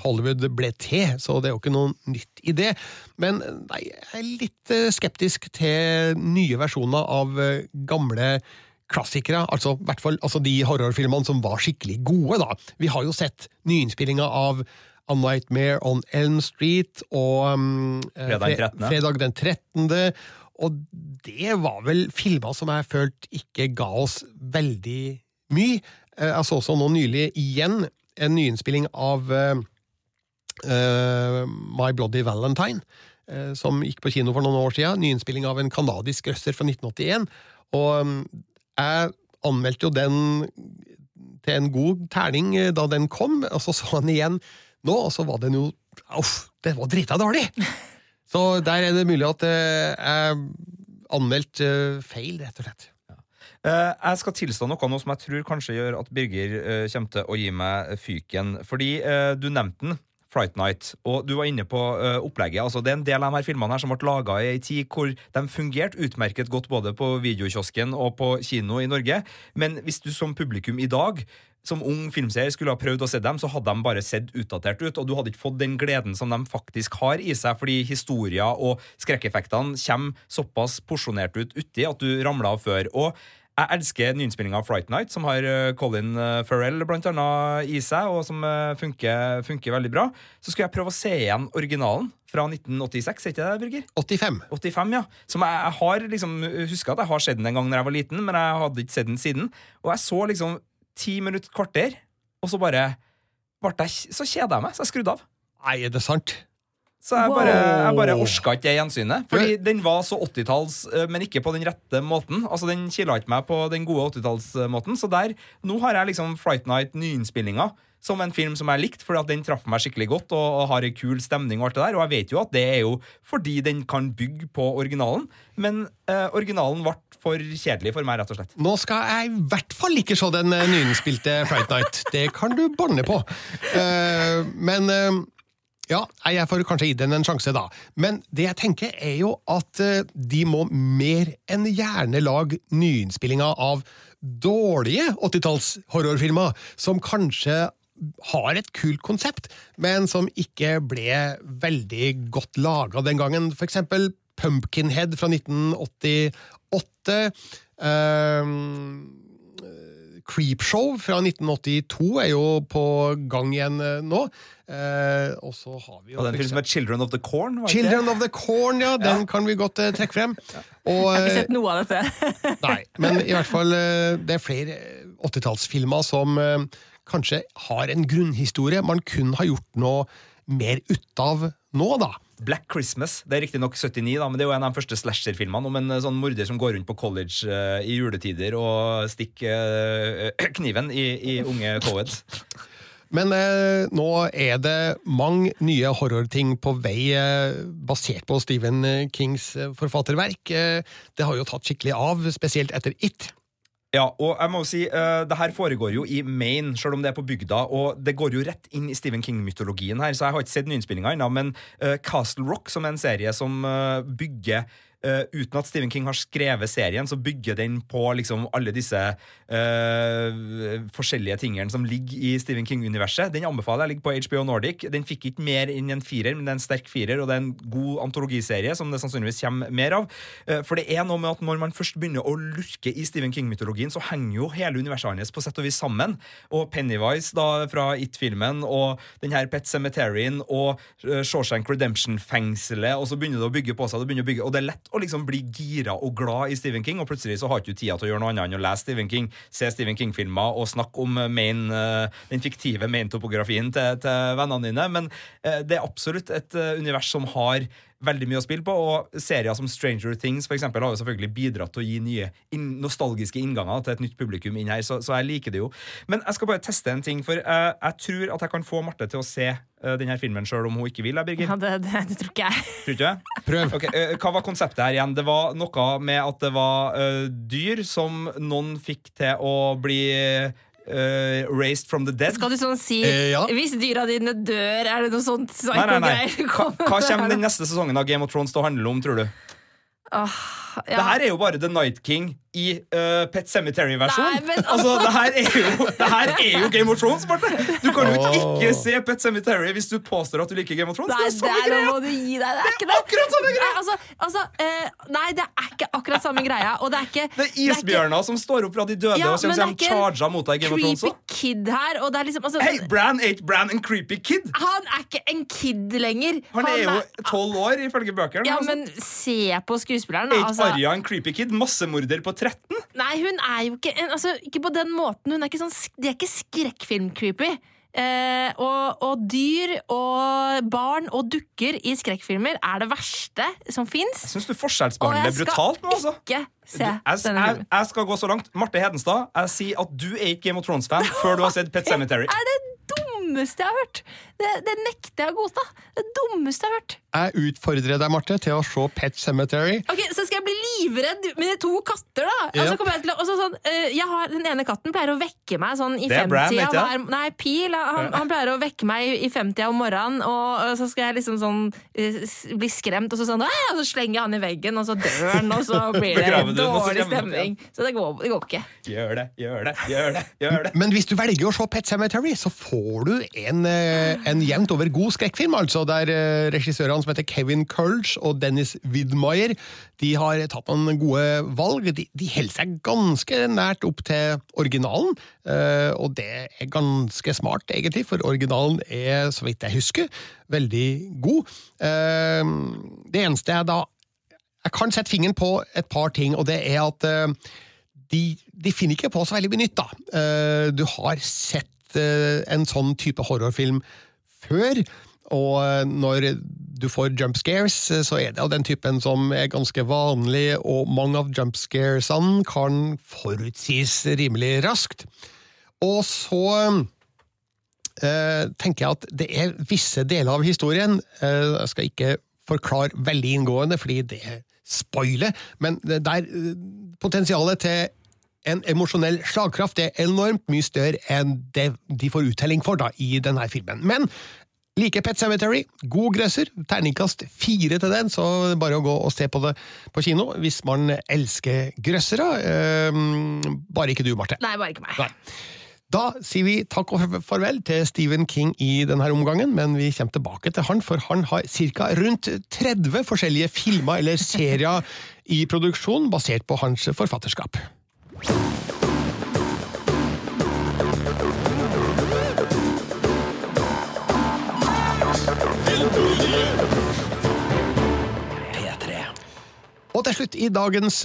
Hollywood ble til, så det er jo ikke noe nytt i det. Men nei, jeg er litt eh, skeptisk til nye versjoner av eh, gamle klassikere, altså i hvert fall altså de horrorfilmene som var skikkelig gode, da. Vi har jo sett nyinnspillinga av A Nightmare on Elm Street og um, Fredag den 13.. Fredag den 13. Og det var vel filmer som jeg følte ikke ga oss veldig mye. Eh, Jeg så også nå nylig igjen en nyinnspilling av uh, My Bloody Valentine, uh, som gikk på kino for noen år siden. Nyinnspilling av en kanadisk røsser fra 1981. Og mm, jeg anmeldte jo den til en god terning da den kom, og så så han igjen nå, og så var den jo Uff, det var drita dårlig! <laughs> Så der er det mulig at eh, jeg er anmeldt feil, rett og slett. Eh, jeg skal tilstå noe nå som jeg tror kanskje gjør at Birger eh, kommer til å gi meg fyken. Fordi eh, du nevnte den. Fright Night, og du var inne på uh, opplegget. altså Det er en del av de her filmene her som ble laga i ei tid hvor de fungerte utmerket godt både på videokiosken og på kino i Norge. Men hvis du som publikum i dag som ung filmseer skulle ha prøvd å se dem, så hadde de bare sett utdatert ut, og du hadde ikke fått den gleden som de faktisk har i seg, fordi historier og skrekkeffektene kommer såpass porsjonert ut uti at du ramler av før. Og jeg elsker nyinnspillinga av Fright Night, som har eh, Colin eh, Farrell blant annet i seg, og som eh, funker, funker veldig bra. Så skulle jeg prøve å se igjen originalen fra 1986, er ikke det, Birger? 85. 85, ja. Som jeg, jeg har liksom huska at jeg har sett den en gang da jeg var liten, men jeg hadde ikke sett den siden. Og jeg så liksom ti minutter, kvarter, og så bare ble jeg, Så kjeda jeg meg, så jeg skrudde av. Nei, er det sant? Så jeg bare, jeg bare orska ikke det gjensynet. Fordi den var så 80-talls, eh, men ikke på den rette måten. Altså Den kila ikke meg på den gode 80-tallsmåten. Så der, nå har jeg liksom Fright Night nyinnspillinga som en film som jeg likte, fordi at den traff meg skikkelig godt og, og har en kul stemning. Og alt det der Og jeg vet jo at det er jo fordi den kan bygge på originalen, men eh, originalen ble for kjedelig for meg, rett og slett. Nå skal jeg i hvert fall ikke se den eh, nyinnspilte Fright Night. Det kan du banne på. Eh, men eh, ja, jeg får kanskje gi den en sjanse, da. Men det jeg tenker, er jo at eh, de må mer enn gjerne lage nyinnspillinger av dårlige 80-talls horrorfilmer, som kanskje har et kult konsept, men som ikke ble veldig godt laga den gangen. For eksempel Pumpkinhead fra 1988. Uh, Creepshow fra 1982 er jo på gang igjen eh, nå. Eh, og så har vi jo Og den filmen film som er Children of the Corn. var det? Children of the Corn, ja. Den kan vi godt eh, trekke frem. Og, Jeg har ikke eh, sett noe av dette. <laughs> Nei, men i hvert fall eh, det er flere 80-tallsfilmer som eh, kanskje har en grunnhistorie man kun har gjort noe mer ut av nå, da. Black Christmas. Det er riktignok 79, da, men det er jo en av de første slasher-filmene om en eh, sånn morder som går rundt på college uh, i juletider og stikker uh, <clears throat> kniven i, i unge co-eds. Men eh, nå er det mange nye horrorting på vei eh, basert på Stephen Kings forfatterverk. Eh, det har jo tatt skikkelig av, spesielt etter It. Ja, og jeg må jo si, uh, det her foregår jo i Maine, selv om det er på bygda, og det går jo rett inn i Stephen King-mytologien her, så jeg har ikke sett nyinnspillinga ennå, men uh, Castle Rock, som er en serie som uh, bygger uh, Uten at Stephen King har skrevet serien, så bygger den på liksom alle disse uh, forskjellige tingene som ligger i Stephen King-universet. Den anbefaler jeg ligger på HBO Nordic. Den fikk ikke mer enn en firer, men det er en sterk firer, og det er en god antologiserie som det sannsynligvis kommer mer av. Uh, for det er noe med at når man først begynner å lurke i Stephen King-mytologien, så henger jo hele universet hans på sett og vis sammen. Og Pennywise da fra It-filmen, og den her Pet Cemeterien, og Shawshank Redemption-fengselet, og så begynner det å bygge på seg, det begynner å bygge, og det er lett å liksom bli gira og glad i Stephen King, og plutselig så har ikke tida til å gjøre noe annet enn å lese Stephen King, se Stephen King-filmer og snakke om uh, main, uh, den fiktive main-topografien til, til vennene dine, men uh, det er absolutt et univers som har veldig mye å spille på, og serier som Stranger Things for eksempel, har jo selvfølgelig bidratt til å gi nye nostalgiske innganger til et nytt publikum inn her, så, så jeg liker det jo. Men jeg skal bare teste en ting, for uh, jeg tror at jeg kan få Marte til å se uh, denne filmen sjøl om hun ikke vil, Birgit. Ja, det, det, det tror ikke jeg. Tror ikke? Prøv. Okay, uh, hva var konseptet her igjen? Det var noe med at det var eh, dyr som noen fikk til å bli eh, raised from the dead. Skal du sånn si uh, ja. Hvis dyra dine dør, er det noe sånt Nei, nei, nei. <laughs> Hva, hva kommer den neste sesongen av Game of Thrones til å handle om, tror du? Åh, Det her er jo bare The Night King i uh, Pet Cemetery-versjon. Altså, det her, er jo, det her er jo Game of Thrones, Marte! Du kan jo ikke se Pet Cemetery hvis du påstår at du liker Game of Thrones. Nei, det er det samme er greia! må du gi deg. Det er ikke det. akkurat samme greia! Nei, altså, altså, uh, nei, det er ikke akkurat samme greia. Og det er ikke Det er isbjørner som står opp fra de døde Ja, og det er kommer ikke charga mot deg i Game of Thrones creepy kid her. Og det er liksom altså, Hey, Bran ate Bran and creepy kid! Han er ikke en kid lenger. Han er jo tolv år, ifølge bøkene. Ja, altså. men se på skuespilleren. da, Ate Altså, Arja en creepy kid? Massemorder på 13? nei, hun er jo ikke altså, Ikke på den måten. Hun er ikke sånn, de er ikke skrekkfilm-creepy. Eh, og, og dyr og barn og dukker i skrekkfilmer er det verste som fins. Syns du forskjellsbehandler brutalt nå, altså? ikke se Du, jeg, jeg, jeg skal gå så langt. Marte Hedenstad, jeg sier at du er ikke Game of Thrones-fan <laughs> før du har sett Pet Cemetery. er det dummeste jeg har hørt! Det, det nekter jeg å godta. Det dummeste jeg har hørt. Jeg utfordrer deg, Marte, til å se Pet Cemetery. Ok, Så skal jeg bli livredd mine to katter, da! Og Altså, kommer jeg til å, og så sånn, eh, jeg har, den ene katten pleier å vekke meg sånn i femtida. ikke Nei, Pil. Han, han pleier å vekke meg i, i femtida om morgenen, og, og så skal jeg liksom sånn eh, bli skremt, og så sånn og så slenger jeg han i veggen, og så dør han, og så <laughs> blir det dårlig stemning. Så det går, det går ikke. Gjør det, gjør det, gjør det. gjør det Men hvis du velger å se Pet Cemetery, så får du en, eh, en jevnt over god skrekkfilm, altså, der eh, regissørene som heter Kevin Culge og Dennis Widmeyer, de har tatt noen gode valg. De, de holder seg ganske nært opp til originalen, eh, og det er ganske smart, egentlig, for originalen er, så vidt jeg husker, veldig god. Eh, Det eneste jeg da Jeg kan sette fingeren på et par ting, og det er at de, de finner ikke på så veldig mye nytt, da. Du har sett en sånn type horrorfilm før, og eh, når du får jump scares, eh, så er det av den typen som er ganske vanlig, og mange av jump scaresene kan forutsies rimelig raskt. Og så eh, tenker jeg at det er visse deler av historien eh, Jeg skal ikke forklare veldig inngående, fordi det er spoiler, men der eh, potensialet til en emosjonell slagkraft er enormt mye større enn det de får uttelling for da, i denne filmen. Men Like Pet Cemetery, god grøsser, terningkast fire til den, så bare å gå og se på det på kino hvis man elsker grøssere. Eh, bare ikke du, Marte. Nei, bare ikke meg. Nei. Da sier vi takk og farvel til Stephen King i denne omgangen, men vi kommer tilbake til han, for han har ca. rundt 30 forskjellige filmer eller serier i produksjon basert på hans forfatterskap. Thank you. Og til slutt, i dagens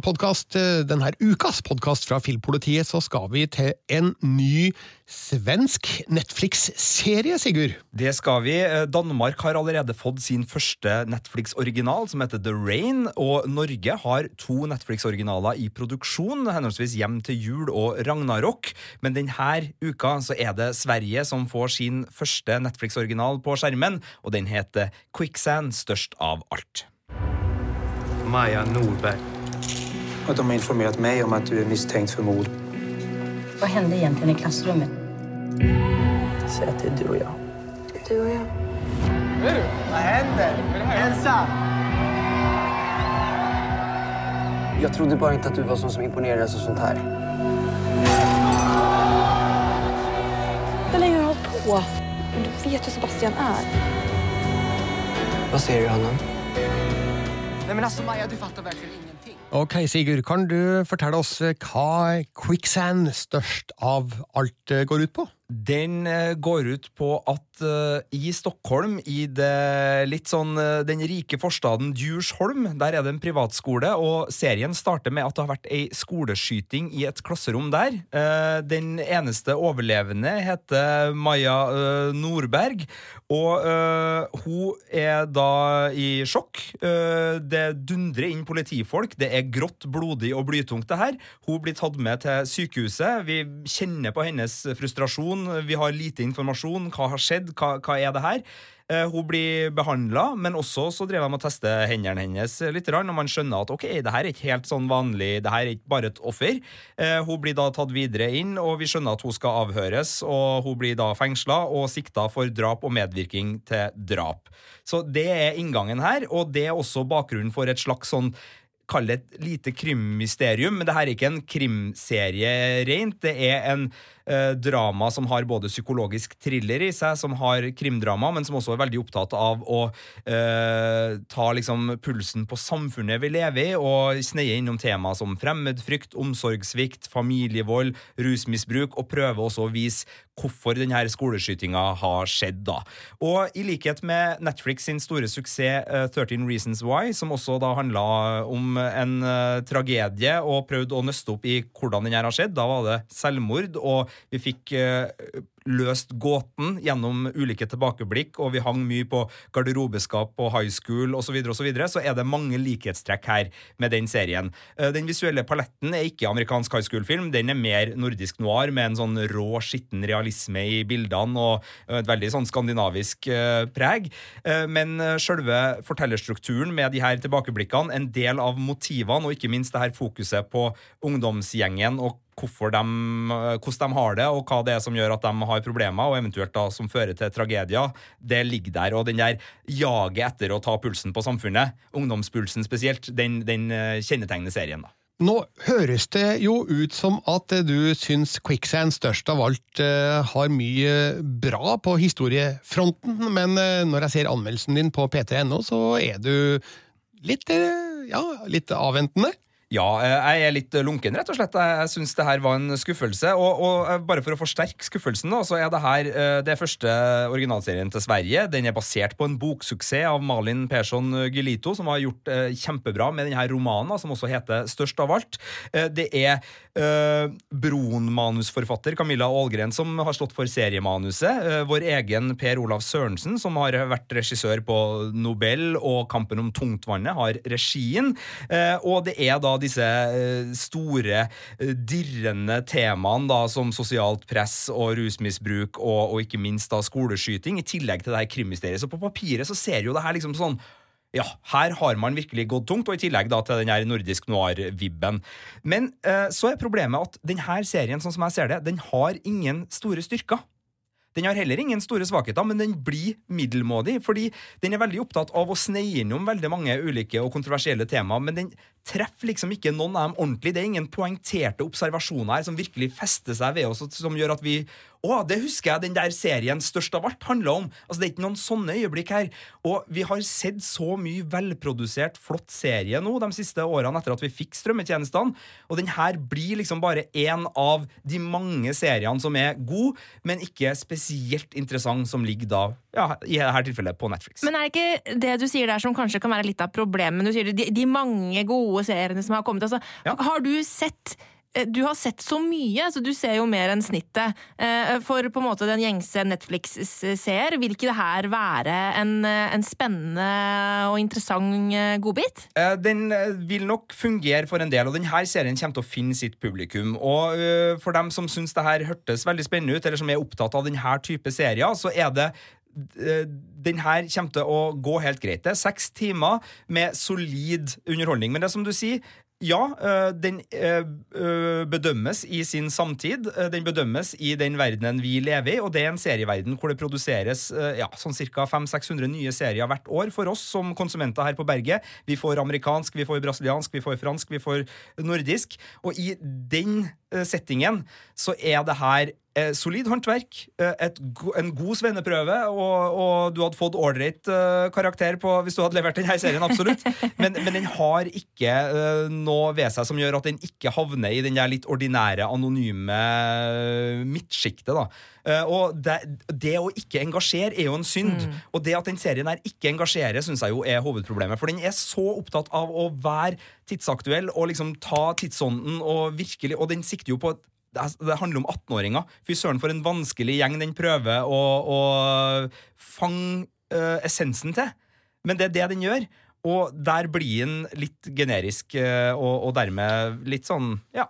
podkast, denne ukas podkast fra Filmpolitiet, så skal vi til en ny svensk Netflix-serie, Sigurd. Det skal vi. Eh, Danmark har allerede fått sin første Netflix-original, som heter The Rain. Og Norge har to Netflix-originaler i produksjon, henholdsvis Hjem til jul og Ragnarok. Men denne uka så er det Sverige som får sin første Netflix-original på skjermen, og den heter Quicksand, størst av alt. Maja Norberg. Och de har informerat mig om att du är misstänkt för mord. Vad hände egentligen i klassrummet? Säg att det är du och jag. Du och jag. Jag trodde bara inte att du var sån som imponerades av sånt här. Hur länge har du hållit på? Men du vet hur Sebastian är. Vad säger du, Johanna? Nej men altså, Maja, du fatter verkligen ingenting. Ok, Sigurd, kan du fortelle oss eh, hva Quicksand størst av alt eh, går ut på? Den eh, går ut på at eh, i Stockholm, i det litt sånn eh, den rike forstaden Djursholm, der er det en privatskole, og serien starter med at det har vært ei skoleskyting i et klasserom der. Eh, Den eneste overlevende heter Maja Nordberg, og hun er da i sjokk. Det dundrer inn politifolk, det er grått, blodig og blytungt det her. Hun blir tatt med til sykehuset. Vi kjenner på hennes frustrasjon. Vi har lite informasjon. Hva har skjedd? Hva, hva er det her? Eh, Hun blir behandla, men også så drev de og teste hendene hennes litt, og man skjønner at ok, det her er ikke helt sånn vanlig, det her er ikke bare et offer. Eh, Hun blir da tatt videre inn, og vi skjønner at hun skal avhøres, og hun blir da fengsla og sikta for drap og medvirkning til drap. Så det er inngangen her, og det er også bakgrunnen for et slags sånn Kall det et lite krimmysterium, men det her er ikke en krimserie rent. Det er en eh, drama som har både psykologisk thriller i seg, som har krimdrama, men som også er veldig opptatt av å eh, ta liksom pulsen på samfunnet vi lever i, og sneie innom tema som fremmedfrykt, omsorgssvikt, familievold, rusmisbruk, og prøve også å vise hvorfor denne skoleskytinga har skjedd. da. Og i likhet med Netflix sin store suksess eh, 13 Reasons Why, som også da handla om en uh, tragedie og prøvde å nøste opp i hvordan den her har skjedd, da var det selvmord, og vi fikk eh, løst gåten gjennom ulike tilbakeblikk, og vi hang mye på garderobeskap på high school osv., så, videre, og så, videre, så er det mange likhetstrekk her med den serien. Eh, Den visuelle paletten er ikke amerikansk high school-film, den er mer nordisk noir, med en sånn rå, skitten realisme i bildene og et veldig sånn skandinavisk eh, preg. Eh, Men sjølve fortellerstrukturen med de her tilbakeblikkene, en del av motivene, og ikke minst det her fokuset på ungdomsgjengen og de, eh, hvordan de har det, og hva det er som gjør at de har problemer, og eventuelt da som fører til tragedier, det ligger der. Og den der jaget etter å ta pulsen på samfunnet, ungdomspulsen spesielt, den, den eh, kjennetegner serien. da. Nå høres det jo ut som at du syns Quicksand størst av alt eh, har mye bra på historiefronten, men eh, når jeg ser anmeldelsen din på p3.no, så er du litt, ja, litt avventende. Ja, eh, jeg er litt lunken, rett og slett. Jeg syns det her var en skuffelse. Og, og eh, bare for å forsterke skuffelsen, da, så er det her eh, det første originalserien til Sverige. Den er basert på en boksuksess av Malin Persson Gilito, som har gjort kjempebra med denne romanen, som også heter Størst av alt. Det er eh, Broen-manusforfatter Camilla Aalgren som har stått for seriemanuset. Vår egen Per Olav Sørensen, som har vært regissør på Nobel og Kampen om tungtvannet, har regien. Og det er da disse eh, store, eh, dirrende temaene da, som sosialt press og rusmisbruk og, og ikke minst da skoleskyting, i tillegg til det her krimmysteriet. Så på papiret så ser jo det her liksom sånn ja, her har man virkelig gått tungt, og i tillegg da til den her nordisk noir-vibben. Men eh, så er problemet at denne serien, sånn som jeg ser det, den har ingen store styrker. Den har heller ingen store svakheter, men den blir middelmådig, fordi den er veldig opptatt av å sneie innom veldig mange ulike og kontroversielle temaer, men den treffer liksom ikke noen av dem ordentlig. Det er ingen poengterte observasjoner her som virkelig fester seg ved oss, som gjør at vi å, det husker jeg den der serien Størst av alt handla om. Altså, Det er ikke noen sånne øyeblikk her. Og vi har sett så mye velprodusert, flott serie nå de siste årene etter at vi fikk strømmetjenestene, og den her blir liksom bare én av de mange seriene som er gode, men ikke spesielt interessant, som ligger da, ja, i dette tilfellet, på Netflix. Men er det ikke det du sier der som kanskje kan være litt av problemet? Du sier de, de mange gode seriene som har kommet. Altså, Har du sett eh, du har sett så mye, så du ser jo mer enn snittet. Eh, For på en måte den gjengse Netflix-seer, vil ikke det her være en, eh, en spennende og interessant godbit? Den vil nok fungere for en del, og denne serien kommer til å finne sitt publikum. Og for dem som syns det her hørtes veldig spennende ut, eller som er opptatt av denne type serier, så er det den her kommer til å gå helt greit. Det er seks timer med solid underholdning. Men det er som du sier, ja, øh, den øh, bedømmes i sin samtid. Den bedømmes i den verdenen vi lever i, og det er en serieverden hvor det produseres ja, sånn ca. 500-600 nye serier hvert år for oss som konsumenter her på berget. Vi får amerikansk, vi får brasiliansk, vi får fransk, vi får nordisk. Og i den settingen så er det her eh, solid håndverk, eh, et, en god svenneprøve, og, og du hadde fått ålreit eh, karakter på hvis du hadde levert denne serien, absolutt. <laughs> Men, men den har ikke eh, noe ved seg som gjør at den ikke havner i den der litt ordinære, anonyme midtsjiktet. da. Uh, og det, det å ikke engasjere er jo en synd. Og det at den serien her ikke engasjerer, syns jeg jo er hovedproblemet. For den er så opptatt av å være tidsaktuell og liksom ta tidsånden og virkelig Og den sikter jo på et det er- det handler om 18-åringer. Fy søren, for en vanskelig gjeng den prøver å, å fange uh, essensen til. Men det er det den gjør. Og der blir den litt generisk, uh, og, og dermed litt sånn, ja,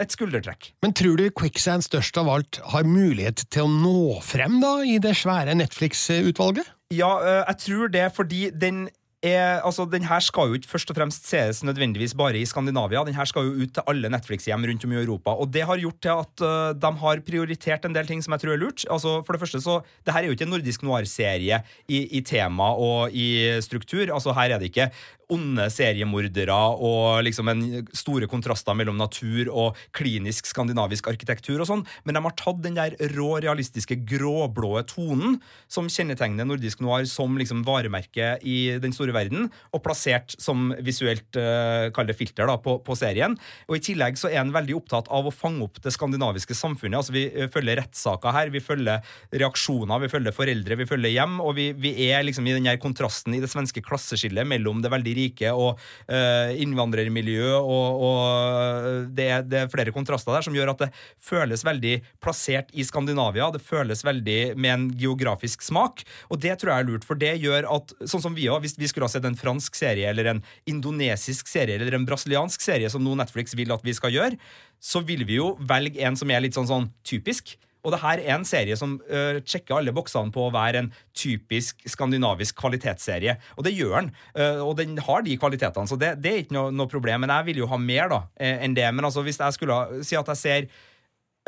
et skuldertrekk. Men tror du Quicksand størst av alt har mulighet til å nå frem da, i det svære Netflix-utvalget? Ja, uh, jeg tror det fordi den er, altså Den her skal jo ikke først og fremst sees nødvendigvis bare i Skandinavia. Den her skal jo ut til alle Netflix-hjem rundt om i Europa. Og det har gjort til at uh, de har prioritert en del ting som jeg tror er lurt. Altså For det første så, det her er jo ikke en nordisk noir-serie i, i tema og i struktur. Altså Her er det ikke onde seriemordere og liksom store kontraster mellom natur og klinisk skandinavisk arkitektur og sånn, men de har tatt den der rå, realistiske gråblå tonen som kjennetegner nordisk noir som liksom varemerke i den store verden, og plassert som visuelt uh, filter da, på, på serien. Og I tillegg så er han veldig opptatt av å fange opp det skandinaviske samfunnet. altså Vi eh, følger rettssaker her, vi følger reaksjoner, vi følger foreldre, vi følger hjem, og vi, vi er liksom i den kontrasten i det svenske klasseskillet mellom det veldig rike og uh, innvandrermiljø, og, og det, er, det er flere kontraster der som gjør at det føles veldig plassert i Skandinavia. Det føles veldig med en geografisk smak, og det tror jeg er lurt, for det gjør at sånn som vi også, Hvis vi skulle ha sett en fransk serie eller en indonesisk serie eller en brasiliansk serie, som nå Netflix vil at vi skal gjøre, så vil vi jo velge en som er litt sånn, sånn typisk. Og det her er en serie som uh, sjekker alle boksene på å være en typisk skandinavisk kvalitetsserie. Og det gjør den. Uh, og den har de kvalitetene, så det, det er ikke noe, noe, problem. Men jeg vil jo ha mer da, eh, enn det. Men altså, hvis jeg skulle si at jeg ser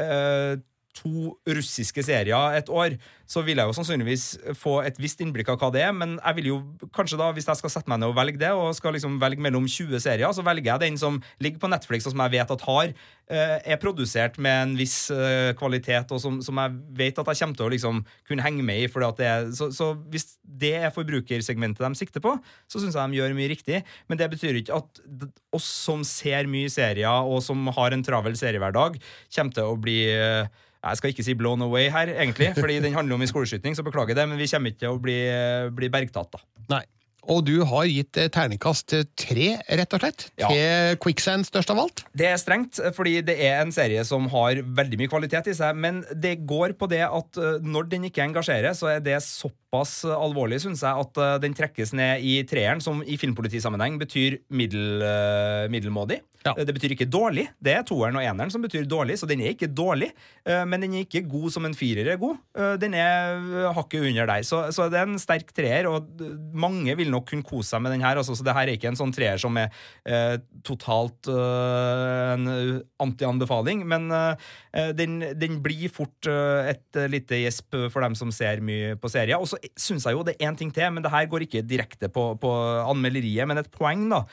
uh, to russiske serier et år, så vil jeg jo sannsynligvis få et visst innblikk av hva det er. Men jeg vil jo kanskje da, hvis jeg skal sette meg ned og velge det, og skal liksom velge mellom 20 serier, så velger jeg den som ligger på Netflix, og som jeg vet at har eh, er produsert med en viss eh, kvalitet, og som, som, jeg vet at jeg kommer til å liksom kunne henge med i. Fordi at det er, så, så hvis det er forbrukersegmentet de sikter på, så syns jeg de gjør mye riktig. Men det betyr ikke at oss som ser mye serier, og som har en travel seriehverdag, kommer til å bli eh, jeg skal ikke si blown away her, egentlig, <laughs> fordi den handler om i skoleskyting, så beklager det, men vi kommer ikke til å bli, bli bergtatt, da. Nei. Og du har gitt eh, terningkast tre, rett og slett, ja. til Quicksand størst av alt? Det er strengt, fordi det er en serie som har veldig mye kvalitet i seg, men det går på det at eh, når den ikke engasjerer, så er det såpass alvorlig, syns jeg, at eh, den trekkes ned i treeren, som i filmpolitisammenheng betyr middel, middelmådig. Ja. Det betyr ikke dårlig. Det er toeren og eneren som betyr dårlig, så den er ikke dårlig. Eh, men den er ikke god som en firer er god. Eh, den er eh, hakket under der. Så, så, det er en sterk treer, og mange vil nok kunne kose seg med den her. Altså, så det her er ikke en sånn treer som er eh, totalt eh, en anti-anbefaling, men eh, den, den, blir fort et lite gjesp for dem som ser mye på serier. Og så syns jeg jo det er én ting til, men det her går ikke direkte på, på anmelderiet, men et poeng, da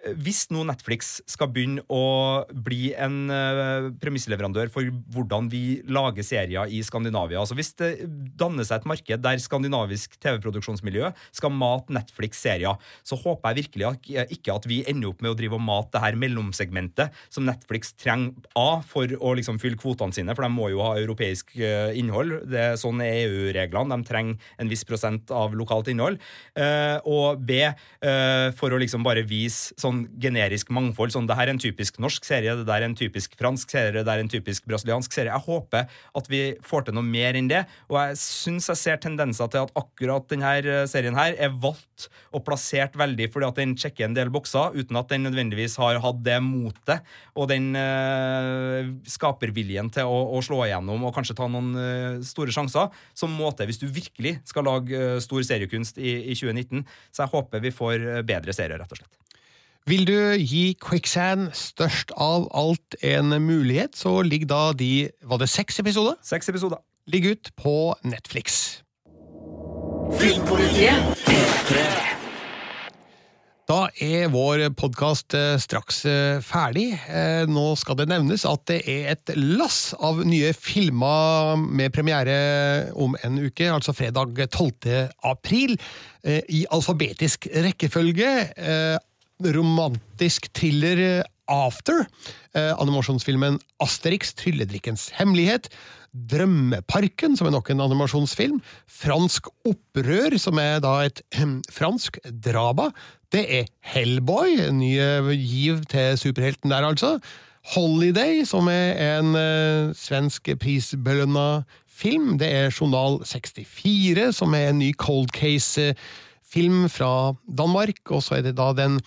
hvis nå Netflix skal begynne å bli en uh, premissleverandør for hvordan vi lager serier i Skandinavia altså Hvis det danner seg et marked der skandinavisk TV-produksjonsmiljø skal mate Netflix-serier, så håper jeg virkelig ikke at vi ender opp med å drive og mate det her mellomsegmentet som Netflix trenger A for å liksom fylle kvotene sine, for de må jo ha europeisk uh, innhold. Det er sånn er EU-reglene. De trenger en viss prosent av lokalt innhold. Uh, og B for å liksom bare vise sånn sånn generisk mangfold. sånn, Det her er en typisk norsk serie, det der er en typisk fransk serie, det er en typisk brasiliansk serie. Jeg håper at vi får til noe mer enn det. Og jeg syns jeg ser tendenser til at akkurat denne eh, serien her er valgt og plassert veldig fordi at den sjekker en del bokser, uten at den nødvendigvis har hatt det motet og den uh, skaperviljen til å, å, slå igjennom og kanskje ta noen uh, store sjanser, som må til hvis du virkelig skal lage uh, stor seriekunst i, i 2019. Så jeg håper vi får bedre serier, rett og slett. Vil du gi Quicksand størst av alt en mulighet, så ligger da de Var det seks episoder? Seks episoder. Ligger ut på Netflix. Filmpolitiet Da er vår podkast eh, straks eh, ferdig. Eh, nå skal det nevnes at det er et lass av nye filmer med premiere om en uke, altså fredag 12. april, i alfabetisk rekkefølge romantisk thriller eh, After, eh, animasjonsfilmen Asterix, trylledrikkens hemmelighet, Drømmeparken, som er nok en animasjonsfilm, Fransk opprør, som er da et eh, fransk drama, det er Hellboy, en ny giv til superhelten der, altså, Holiday, som er en eh, svensk prisbelønna film, det er Journal 64, som er en ny cold case film fra Danmark, og så er det da den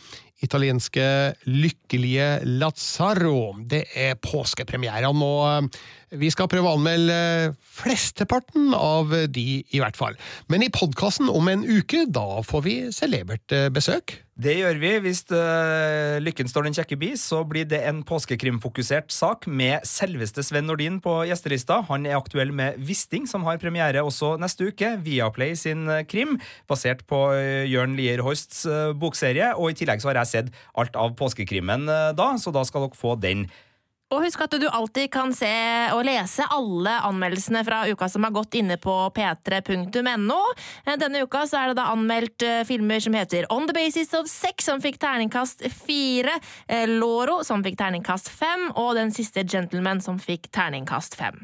italienske Lykkelige Lazzaro. Det er påskepremiere og Vi skal prøve å anmelde flesteparten av de, i hvert fall. Men i podkasten om en uke, da får vi celebert besøk. Det gjør vi. Hvis uh, lykken står den kjekke bi, så blir det en påskekrimfokusert sak med selveste Sven Nordin på gjestelista. Han er aktuell med Wisting, som har premiere også neste uke. Viaplay sin eh, krim, basert på uh, Jørn Lier Horsts bokserie. Og i tillegg så har jeg sett alt av påskekrimmen da, så da skal dere få den. Og husk at du alltid kan se og lese alle anmeldelsene fra uka som har gått inne på p3.no. Denne uka er det da anmeldt eh, filmer som heter On the Basis of Sex, som fikk terningkast fire, eh, Loro, som fikk terningkast fem, og Den siste Gentleman, som fikk terningkast fem.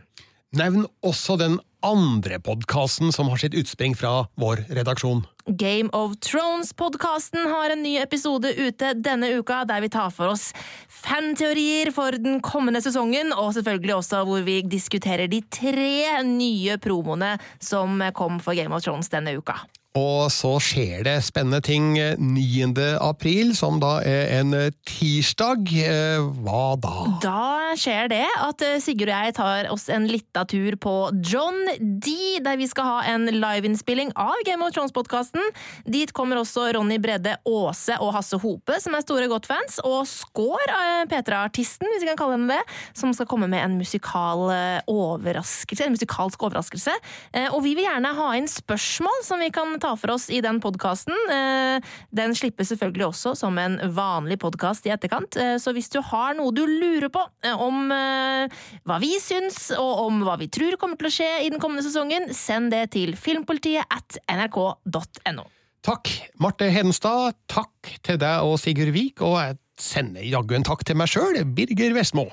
Nevn også den andre podkasten som har sitt utspring fra vår redaksjon. Game of Thrones-podkasten har en ny episode ute denne uka, der vi tar for oss fanteorier for den kommende sesongen, og selvfølgelig også hvor vi diskuterer de tre nye promoene som kom for Game of Thrones denne uka. Og så skjer det spennende ting 9. april, som da er en tirsdag. Eh, Hva da? Da skjer det at eh, Sigurd og jeg tar oss en lita tur på John D, der vi skal ha en liveinnspilling av Game of Thrones-podkasten. Dit kommer også Ronny Bredde Aase og Hasse Hope, som er store Godt-fans, og Skår, eh, P3-artisten, hvis vi kan kalle henne det, som skal komme med en musikal eh, en musikalsk overraskelse. Eh, Og vi vil gjerne ha inn spørsmål som vi kan ta for oss i den podkasten. Den slippes selvfølgelig også som en vanlig podkast i etterkant, Eh, så hvis du har noe du lurer på eh, om eh, hva vi syns, og om hva vi tror kommer til å skje i den kommende sesongen, send det til filmpolitiet at nrk.no. Takk, Marte Hedenstad. Takk til deg og Sigurd Vik, og jeg sender jaggu en takk til meg sjøl, Birger Vestmo.